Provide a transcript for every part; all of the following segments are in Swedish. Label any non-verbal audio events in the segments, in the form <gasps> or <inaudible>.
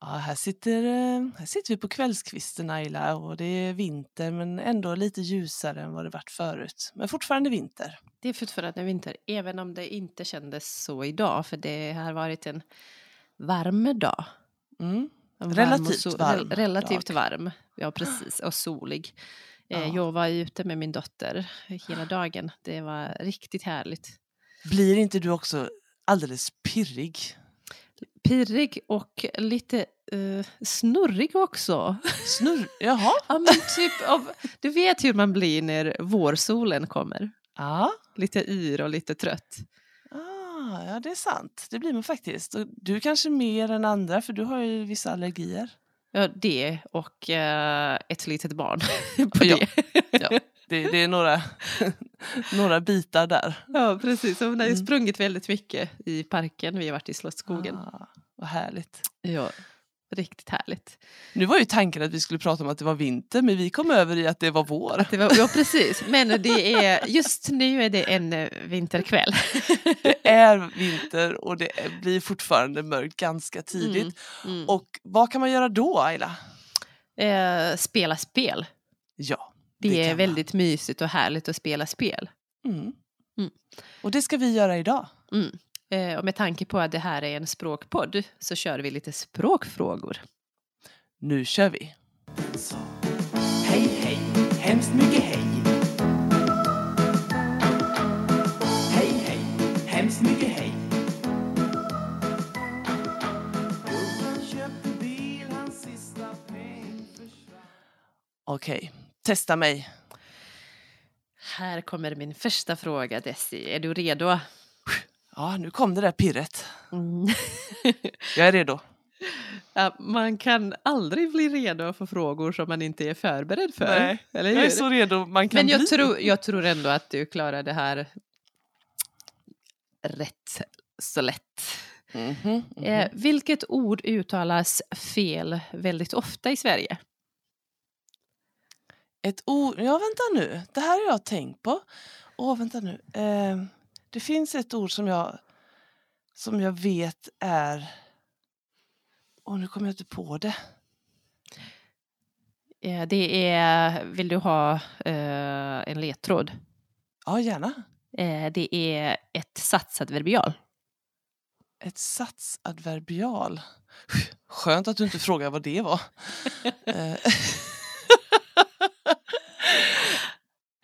Ja, här sitter, eh, här sitter vi på kvällskvisten Ayla och det är vinter men ändå lite ljusare än vad det varit förut. Men fortfarande vinter. Det är fortfarande vinter, även om det inte kändes så idag, för det har varit en varm dag. Mm. En Relativt och so- varm re- Relativt dag. varm, ja precis, och solig. <gasps> Eh, Ja. Jag var ute med min dotter hela <gasps> dagen. Det var riktigt härligt. Blir inte du också alldeles pirrig? Pirrig och lite eh, snurrig också. Snurr? Jaha? <laughs> Ja, men typ av, du vet hur man blir när vårsolen kommer. Ja. Lite yr och lite trött. Ah, ja, det är sant. Det blir man faktiskt. Och du kanske mer än andra för du har ju vissa allergier. Ja, det och eh, ett litet barn <laughs> på Ja. det. Ja. Det, det är några, <laughs> några bitar där. Ja, precis. Hon har ju Mm. sprungit väldigt mycket i parken. Vi har varit i Slottsskogen. Ah, vad härligt. Ja, riktigt härligt. Nu var ju tanken att vi skulle prata om att det var vinter men vi kom över i att det var vår. Det var, ja, precis. Men det är, just nu är det en eh, vinterkväll. <laughs> Det är vinter och det blir fortfarande mörkt ganska tidigt. Mm. Och vad kan man göra då Ayla? Eh, spela spel. Ja, Det, Det är kan man. väldigt mysigt och härligt att spela spel. mm. Mm. Och det ska vi göra idag. Eh, och med tanke på att det här är en språkpodd så kör vi lite språkfrågor. Nu kör vi! Hej hej, hemskt mycket hej. Hej hej, hemskt mycket hej. Okej, testa mig. Här kommer min första fråga Desi. Är du redo? Ja, nu kom det där pirret. Mm. Jag är redo. ja, man kan aldrig bli redo för frågor som man inte är förberedd för. Nej, eller Jag är så redo man kan Men jag bli. tror, jag tror ändå att du klarar det här rätt så lätt. Mhm, mhm. Eh, vilket ord uttalas fel väldigt ofta i Sverige? Ett ord, ja vänta nu, det här har jag tänkt på. Åh, vänta nu. Eh, det finns ett ord som jag, som jag vet är... Åh, nu kommer jag inte på det. Eh, det är, vill du ha eh, en ledtråd? Ja, gärna. Eh, det är ett satsadverbial. Ett satsadverbial. <laughs> Skönt att du inte frågar vad det var. <laughs> <laughs>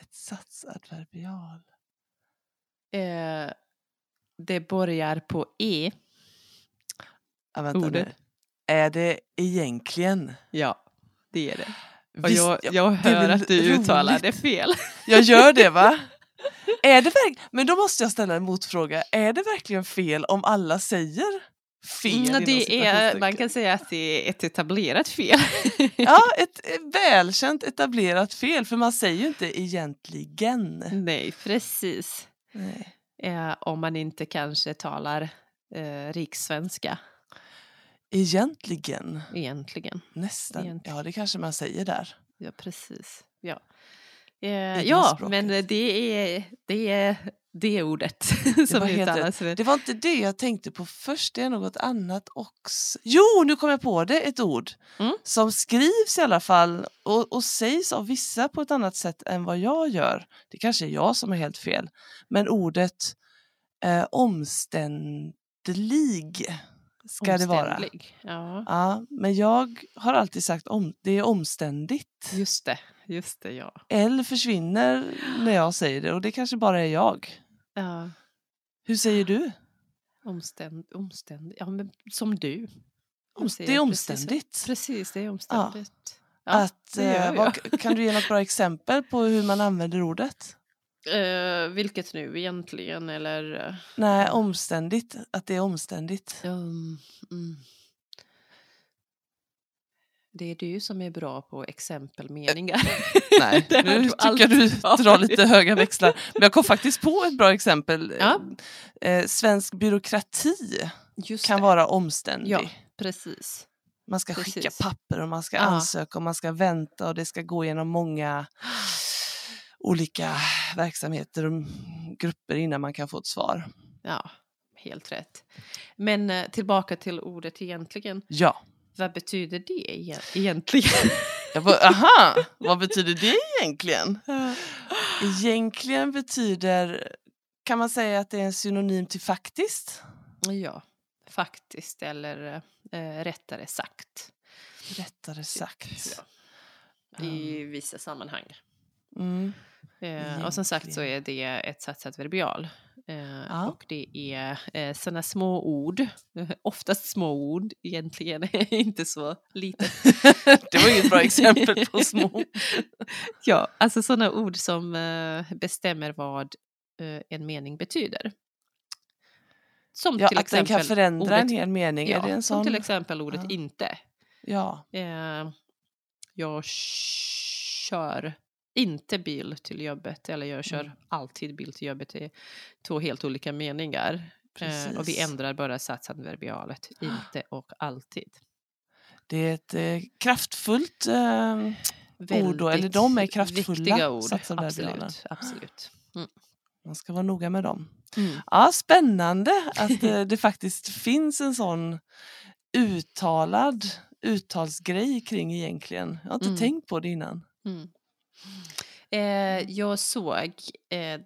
Ett satsadverbial. Eh, det börjar på e. Ja, vänta Ordet. nu. Är det egentligen? Ja, det är det. Och Visst, jag, ja, jag hör att du uttalar roligt. det fel. Jag gör det va? <laughs> Är det verk- Men då måste jag ställa en motfråga. Är det verkligen fel om alla säger fel? Mm, det är, man kan säga att det är ett etablerat fel. <laughs> Ja, ett ett välkänt etablerat fel för man säger ju inte egentligen. Nej, precis. Eh, om man inte kanske talar eh, rikssvenska Egentligen, egentligen. nästan. Egentligen. Ja, det kanske man säger där. Ja, precis. Ja, eh, ja men det är det, är det ordet <laughs> som uttalas. för- Det var inte det jag tänkte på först, det är något annat också. Jo, nu kom jag på det, ett ord Mm. som skrivs i alla fall och, och sägs av vissa på ett annat sätt än vad jag gör. Det kanske är jag som är helt fel. Men ordet eh, omständlig ska det vara. Ja, Ja, men jag har alltid sagt om, det är omständigt. just det. Just det, ja. L försvinner när jag säger det och det kanske bara är jag. ja. Hur säger du? Omständ, omständ, ja, men som du. Om- säger Det är precis omständigt. Precis, det är omständigt. Ja, att, det eh, kan du ge något bra exempel på hur man använder ordet? Eh, vilket nu egentligen, eller? eh, Nej, omständigt. Att det är omständigt. Um, mm. Det är du som är bra på exempelmeningar. <laughs> Nej, Det har nu tycker jag du drar lite höga växlar. Men jag kom faktiskt på ett bra exempel. Ja. Eh, svensk byråkrati Just kan det. vara omständig. Ja, precis. Man ska skicka precis. papper och man ska Ja. ansöka och man ska vänta och det ska gå igenom många <gasps> <gasps> olika verksamheter och grupper innan man kan få ett svar. Ja, helt rätt. Men eh, tillbaka till ordet egentligen. Ja, vad betyder det egen- egentligen? <laughs> Jag bara, aha, vad betyder det egentligen? <laughs> Egentligen betyder, kan man säga att det är en synonym till faktiskt? ja, faktiskt, eller eh, rättare sagt. Rättare sagt. Ja. I vissa sammanhang. Mm. Eh, och som sagt så är det ett satsat verbial. Eh, Ja. Och det är eh, sådana små ord, <laughs> oftast små ord egentligen, <laughs> inte så litet. <laughs> Det var inget bra exempel på små. Ja, alltså sådana ord som eh, bestämmer vad eh, en mening betyder. Som Ja, till att den exempel kan förändra en ordet, hel mening. ja, en som sån? till exempel ordet Ja. inte. Ja, Eh, jag kör inte bil till jobbet eller jag kör Mm. alltid bil till jobbet. Det är två helt olika meningar. Eh, och vi ändrar bara satsen verbialet, inte och alltid. det är ett eh, kraftfullt eh, ord då, eller de är kraftfulla, Viktiga ord, absolut. absolut. man ska vara noga med dem. Mm. Ja, spännande att eh, det faktiskt finns en sån uttalad uttalsgrej kring egentligen. Jag har inte Mm. tänkt på det innan. Mm. Eh, jag såg eh,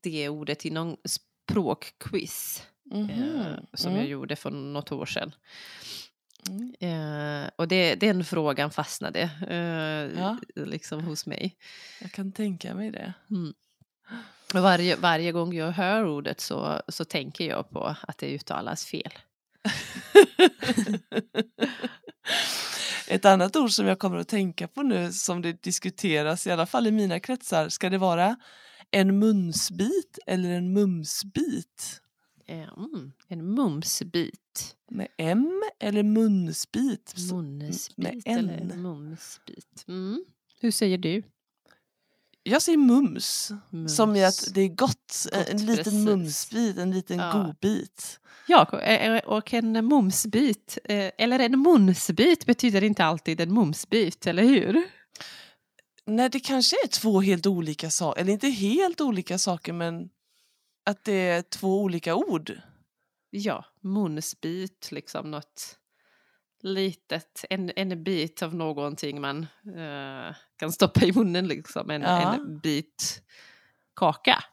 det ordet i någon språkquiz eh, Mhm. som Mm. jag gjorde för något år sedan. Mm. Eh, och det, den frågan fastnade eh, Ja. liksom hos mig. Jag kan tänka mig det. Mm. Och varje, varje gång jag hör ordet så, så tänker jag på att det uttalas fel. <laughs> Ett annat ord som jag kommer att tänka på nu som det diskuteras, i alla fall i mina kretsar, ska det vara en munsbit eller en mumsbit? Mm, en mumsbit. Med M eller munsbit? Med eller mumsbit. Mm. Hur säger du? Jag säger mums, som i att Mums. det är gott. en- en Gott, liten precis. mumsbit, en liten Ja. godbit. Ja, och- eh, och en mumsbit, eh, eller en munsbit betyder inte alltid en mumsbit, eller hur? Nej, det kanske är två helt olika saker, eller inte helt olika saker men att det är två olika ord. Ja, munsbit, liksom något litet, en, en bit av någonting man eh, kan stoppa i munnen, liksom. En, Ja. en bit kaka.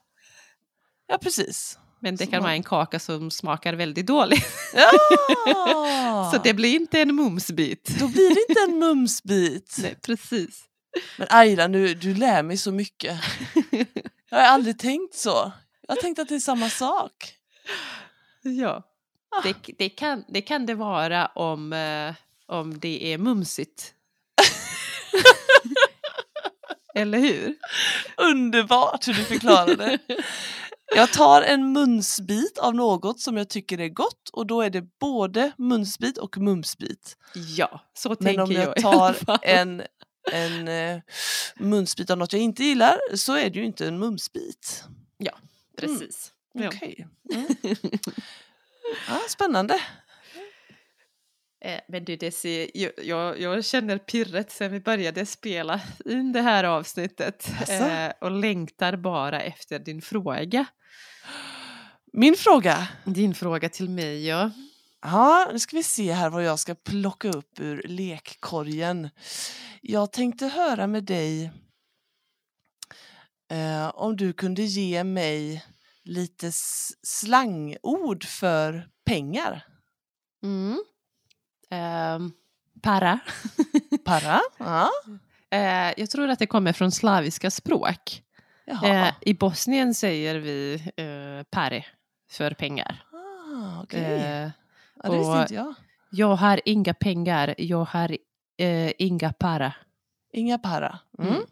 Ja, precis. Men det Så kan man- vara en kaka som smakar väldigt dåligt. Ja! <laughs> Så det blir inte en mumsbit. Då blir det inte en mumsbit. <laughs> Nej, precis. Men Ayla, nu, du lär mig så mycket. <laughs> Jag har aldrig tänkt så. Jag har tänkt att det är samma sak. Ja. Ah. Det, det, kan, det kan det vara om, eh, om det är mumsigt. <laughs> Eller hur? Underbart hur du förklarar det. Jag tar en munsbit av något som jag tycker är gott och då är det både munsbit och mumsbit. Ja, så Men tänker om jag jag i alla tar en, en eh, munsbit av något jag inte gillar så är det ju inte en mumsbit. Precis. Ja. Okej. Mm. <laughs> Ja, spännande. Eh, Men du Desi, jag, jag, känner pirret sen vi började spela in det här avsnittet eh, och längtar bara efter din fråga. Min fråga. Din fråga till mig, ja. Ja, nu ska vi se här vad jag ska plocka upp ur lekkorgen. Jag tänkte höra med dig eh, om du kunde ge mig lite slangord för pengar. Mm. Ehm, para. <laughs> Para? Ja. Eh, jag tror att det kommer från slaviska språk. Eh, I Bosnien säger vi eh, pare för pengar. ah, okej. Eh, ja, det visste och- inte jag. jag har inga pengar, jag har eh, inga para. Inga para. Mm. Mm.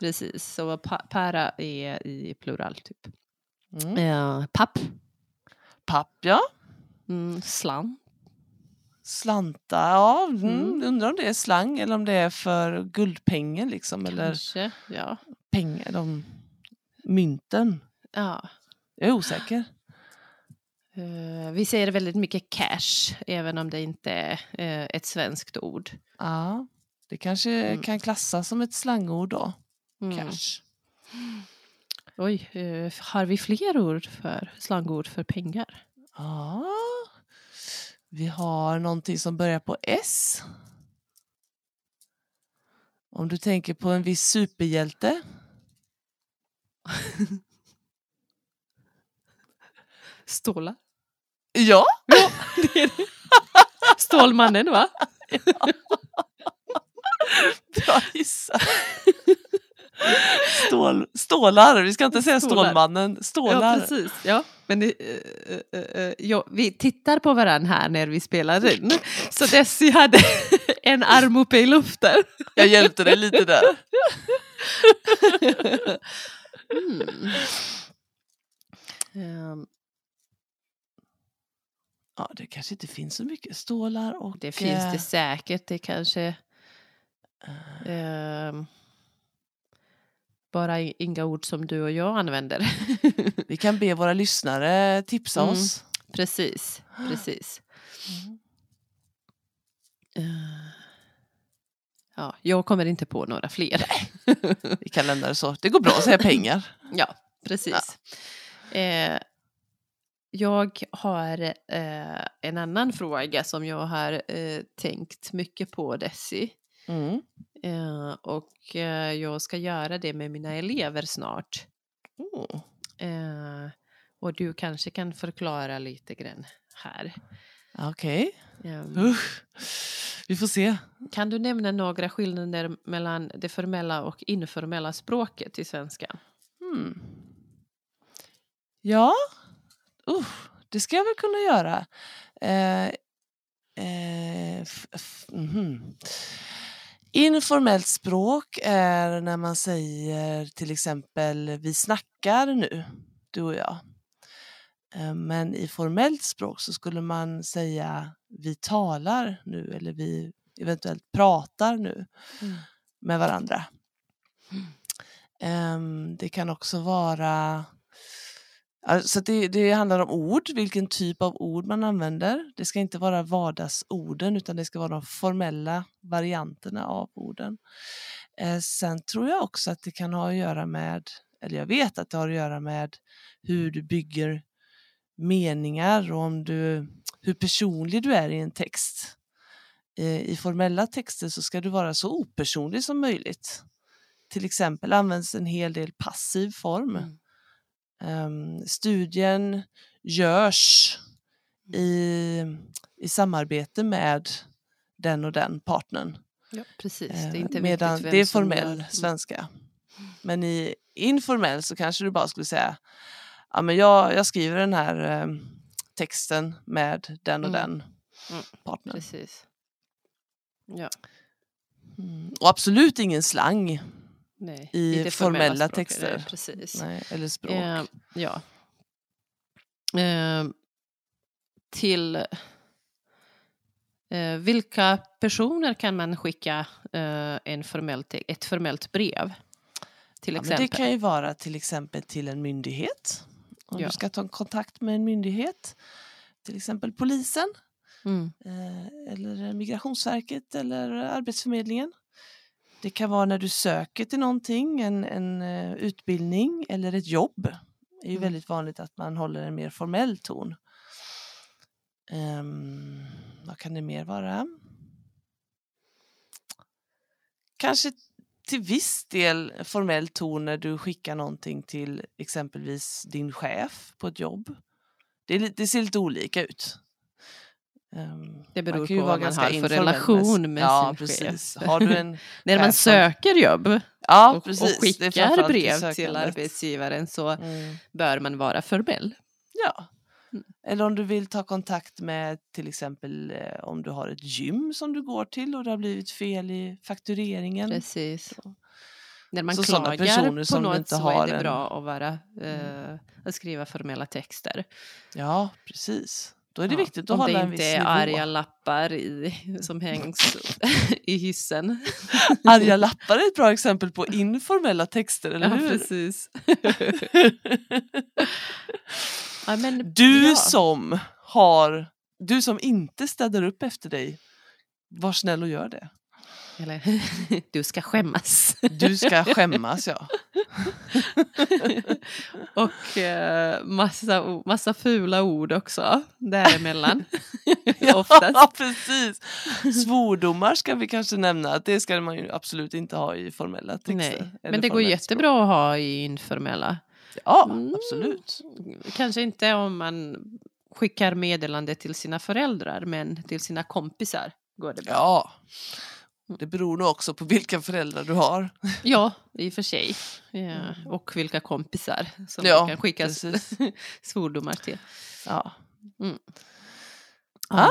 Precis, så pa para är i plural typ. Mm. Eh, papp, Papp, ja. mm, slant. Slanta, ja. Mm. Mm. Undrar om det är slang eller om det är för guldpengar liksom. Eller ja. pengar, de mynten. ja. Jag är osäker. Eh, vi säger väldigt mycket cash, även om det inte är eh, ett svenskt ord. Ja, det kanske Mm. kan klassas som ett slangord då. Mm. Cash. Oj, eh, har vi fler ord för slangord för pengar? Ja. Vi har någonting som börjar på S. Om du tänker på en viss superhjälte. <laughs> Stålar. Ja, Det är det. <laughs> Stålmannen va? <laughs> bra gissat. Stål, stålar, vi ska inte säga Stålar. Stålmannen. Ja, Stålar. precis. Ja, men eh, eh, eh, ja, vi tittar på varandra här när vi spelar in. Så Desi hade <laughs> en arm uppe i luften. Jag hjälpte dig lite där. Mm. Ehm, Ja, det kanske inte finns så mycket stålar och... det finns eh, det säkert. Det kanske... eh, ehm, bara inga ord som du och jag använder. Vi kan be våra lyssnare tipsa Mm. oss. precis, precis. Mm. Ja, jag kommer inte på några fler. Vi kan lämna det så. Det går bra att säga pengar. Ja, precis. Eh, jag har eh, en annan fråga som jag har eh, tänkt mycket på, Desi. Mm. Eh, och eh, jag ska göra det med mina elever snart. Mm. Eh, och du kanske kan förklara lite grann här. Okej. Ehm, Usch. Vi får se. Kan du nämna några skillnader mellan det formella och informella språket i svenskan? Mm. Ja, Usch, det ska jag väl kunna göra. Eh, eh, mhm. Informellt språk är när man säger till exempel vi snackar nu, du och jag. Eh, Men i formellt språk så skulle man säga vi talar nu eller vi eventuellt pratar nu Mm. med varandra. Ehm, det kan också vara Alltså det, det handlar om ord, vilken typ av ord man använder. Det ska inte vara vardagsorden utan det ska vara de formella varianterna av orden. Eh, sen tror jag också att det kan ha att göra med, eller jag vet att det har att göra med hur du bygger meningar och om du, hur personlig du är i en text. Eh, I formella texter så ska du vara så opersonlig som möjligt. Till exempel används en hel del passiv form. Mm. Ehm, studien görs i, i samarbete med den och den partnern. Ja, precis. Det är inte medan det är formell gör- svenska. Men i informell så kanske du bara skulle säga ja, men jag, jag skriver den här eh, texten med den och Mm. den Mm. partnern. Precis. Ja, Mm. Och absolut ingen slang nej. I formella språket, texter. Precis. nej, eller språk. Eh, ja. Eh, till eh, vilka personer kan man skicka eh, en formell te- ett formellt brev? Till Ja, exempel. det kan ju vara till exempel till en myndighet. Om Ja. du ska ta kontakt med en myndighet, till exempel polisen Mm. eh, eller Migrationsverket eller Arbetsförmedlingen. Det kan vara när du söker till någonting, en, en eh, utbildning eller ett jobb. Det är ju Mm. väldigt vanligt att man håller en mer formell ton. Ehm, vad kan det mer vara? Kanske till viss del formell ton när du skickar någonting till exempelvis din chef på ett jobb. Det, det ser lite olika ut. Ehm, Det beror på vad man har för relation med ja, sin chef. precis. Har du en, <laughs> När man chef söker jobb ja, och, precis. och skickar brev till arbetsgivaren så Mm. bör man vara formell. Ja. Mm. Eller om du vill ta kontakt med till exempel eh, om du har ett gym som du går till och det har blivit fel i faktureringen. Precis. Så. När man Så klagar personer på som något inte så har är det en- bra att, vara, eh, att skriva formella texter. Ja, precis. Då är det Ja, viktigt att Om hålla det en inte viss är nivå. arga lappar i, som hängs <laughs> i hissen. <laughs> Arga lappar är ett bra exempel på informella texter, eller Ja, hur? precis. <laughs> Ja, men, Du ja. som har, du som inte städar upp efter dig, var snäll och gör det. Eller, <laughs> du ska skämmas. Du ska skämmas, ja. <laughs> Och eh, massa, massa fula ord också däremellan. <laughs> Oftast. Ja, precis. Svordomar ska vi kanske nämna. att Det ska man ju absolut inte ha i formella texter. Nej. Men det går formellt språk. jättebra att ha i informella. Ja, Mm. absolut. Kanske inte om man skickar meddelande till sina föräldrar men till sina kompisar går det bra. Ja. Det beror nog också på vilka föräldrar du har. <laughs> Ja, i och för sig. Ja. Och vilka kompisar som Ja, man kan skicka precis. <laughs> svordomar till. Ja. Mm. Ja.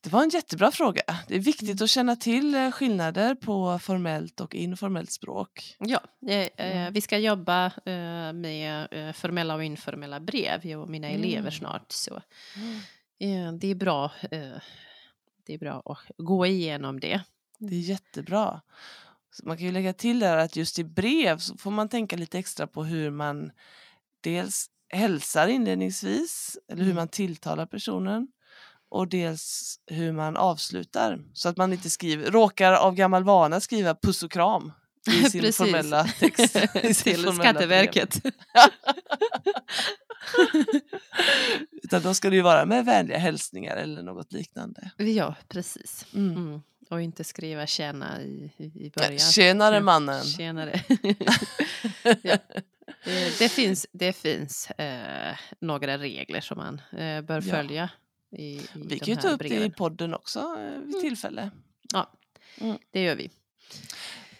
Det var en jättebra fråga. Det är viktigt att känna till eh, skillnader på formellt och informellt språk. Ja, eh, eh, Mm. vi ska jobba eh, med eh, formella och informella brev, jag och mina Mm. elever snart. Så eh, det är bra. Eh, det är bra att gå igenom det. Det är jättebra. Så man kan ju lägga till där att just i brev så får man tänka lite extra på hur man dels hälsar inledningsvis eller hur Mm. man tilltalar personen och dels hur man avslutar så att man inte skriver, råkar av gammal vana skriva puss och kram i <laughs> sin Precis. formella text. i <laughs> till formella. Skatteverket. <laughs> Utan då ska det ju vara med vänliga hälsningar eller något liknande. ja, precis. Mm. Mm. Och inte skriva tjena i, i början. Tjenare mannen! Tjenare. <laughs> ja. Eh, Det finns, det finns eh, några regler som man eh, bör Ja. följa i, i Vi kan ju ta upp det i breven. podden också eh, vid tillfälle. Ja, Mm. det gör vi.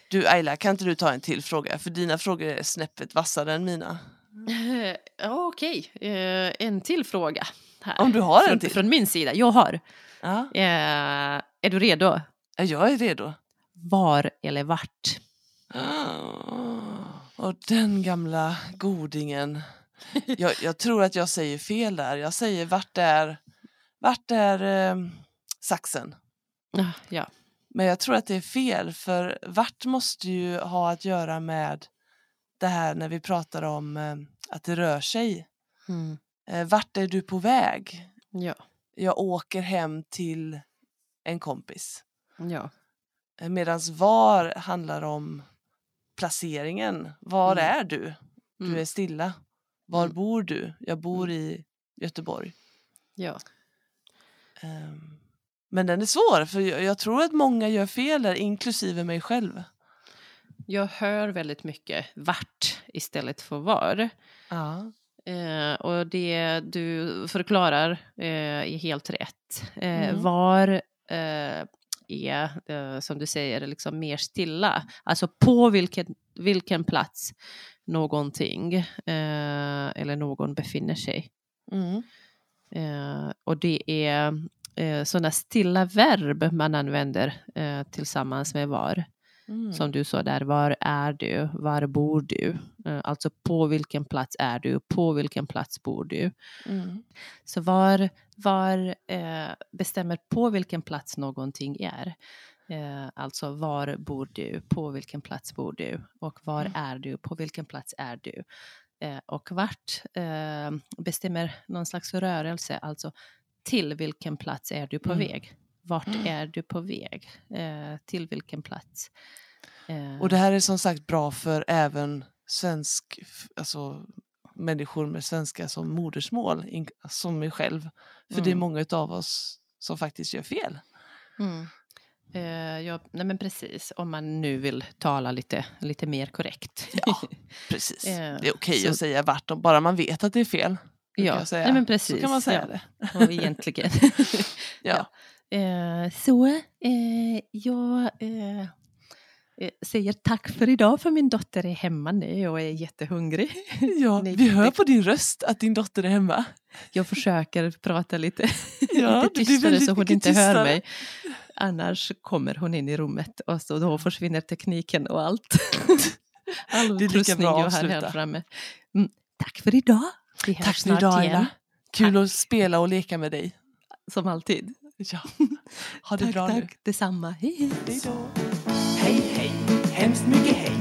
Du Ayla, kan inte du ta en till fråga? För dina frågor är snäppet vassare än mina. <laughs> Ja, Okej, eh, en till fråga. Här. Om du har en från, till? Från min sida. Jag har. Ja, Eh, är du redo? Ja, jag är redo. Var eller vart? <gasps> Och den gamla godingen. Jag, jag tror att jag säger fel där. Jag säger vart är, vart är eh, saxen? Ah, Ja, Men jag tror att det är fel för vart måste ju ha att göra med det här när vi pratar om eh, att det rör sig. mm. Eh, vart är du på väg? ja, Jag åker hem till en kompis. Ja. Medan var handlar om placeringen. Var Mm. är du? Du Mm. är stilla. Var Mm. bor du? Jag bor i Göteborg. ja. Ehm, Men den är svår för jag jag tror att många gör fel där, inklusive mig själv. Jag hör väldigt mycket vart istället för var. Ja. Eh, och det du förklarar eh, är helt rätt. Eh, Mm. Var eh, är, eh, som du säger, liksom mer stilla. Alltså på vilken, vilken plats någonting eh, eller någon befinner sig. Mm. Eh, och det är eh, sådana stilla verb man använder tillsammans med var. Mm. Som du sa där, var är du? Var bor du? Eh, alltså på vilken plats är du? På vilken plats bor du? Mm. Så var, var eh, bestämmer på vilken plats någonting är. Eh, alltså var bor du? På vilken plats bor du? Och var Mm. är du? På vilken plats är du? Eh, och vart eh, bestämmer någon slags rörelse, alltså till vilken plats är du på Mm. väg? Vart Mm. är du på väg? Eh, till vilken plats? Eh, Och det här är som sagt bra för även svensk, alltså människor med svenska som modersmål, som mig själv. För det är Mm. många av oss som faktiskt gör fel. Mm. Eh, ja, nej men precis, om man nu vill tala lite, lite mer korrekt. Ja, <laughs> precis. Eh, det är okej så- att säga vart, bara man vet att det är fel. Ja, nej men Så precis. kan man säga ja. det. Och egentligen. <laughs> Ja. <laughs> Eh, så eh, jag eh, eh, säger tack för idag för min dotter är hemma nu och är jättehungrig. <laughs> Ja, <laughs> Nej, vi hör det- på din röst att din dotter är hemma. Jag försöker prata lite, <laughs> Ja, lite tystare så hon inte hör tystare. mig. Annars kommer hon in i rummet och så då försvinner tekniken och allt. All Det är lika utrustning bra att jag har här framme. Mm, tack för idag. Vi hörs Tack för snart idag igen. Kul att spela och leka med dig. Som alltid. <laughs> Ja. <laughs> Ha det tack, bra tack. nu. Detsamma. Hej, hej. Hej, hej, hemskt mycket hej.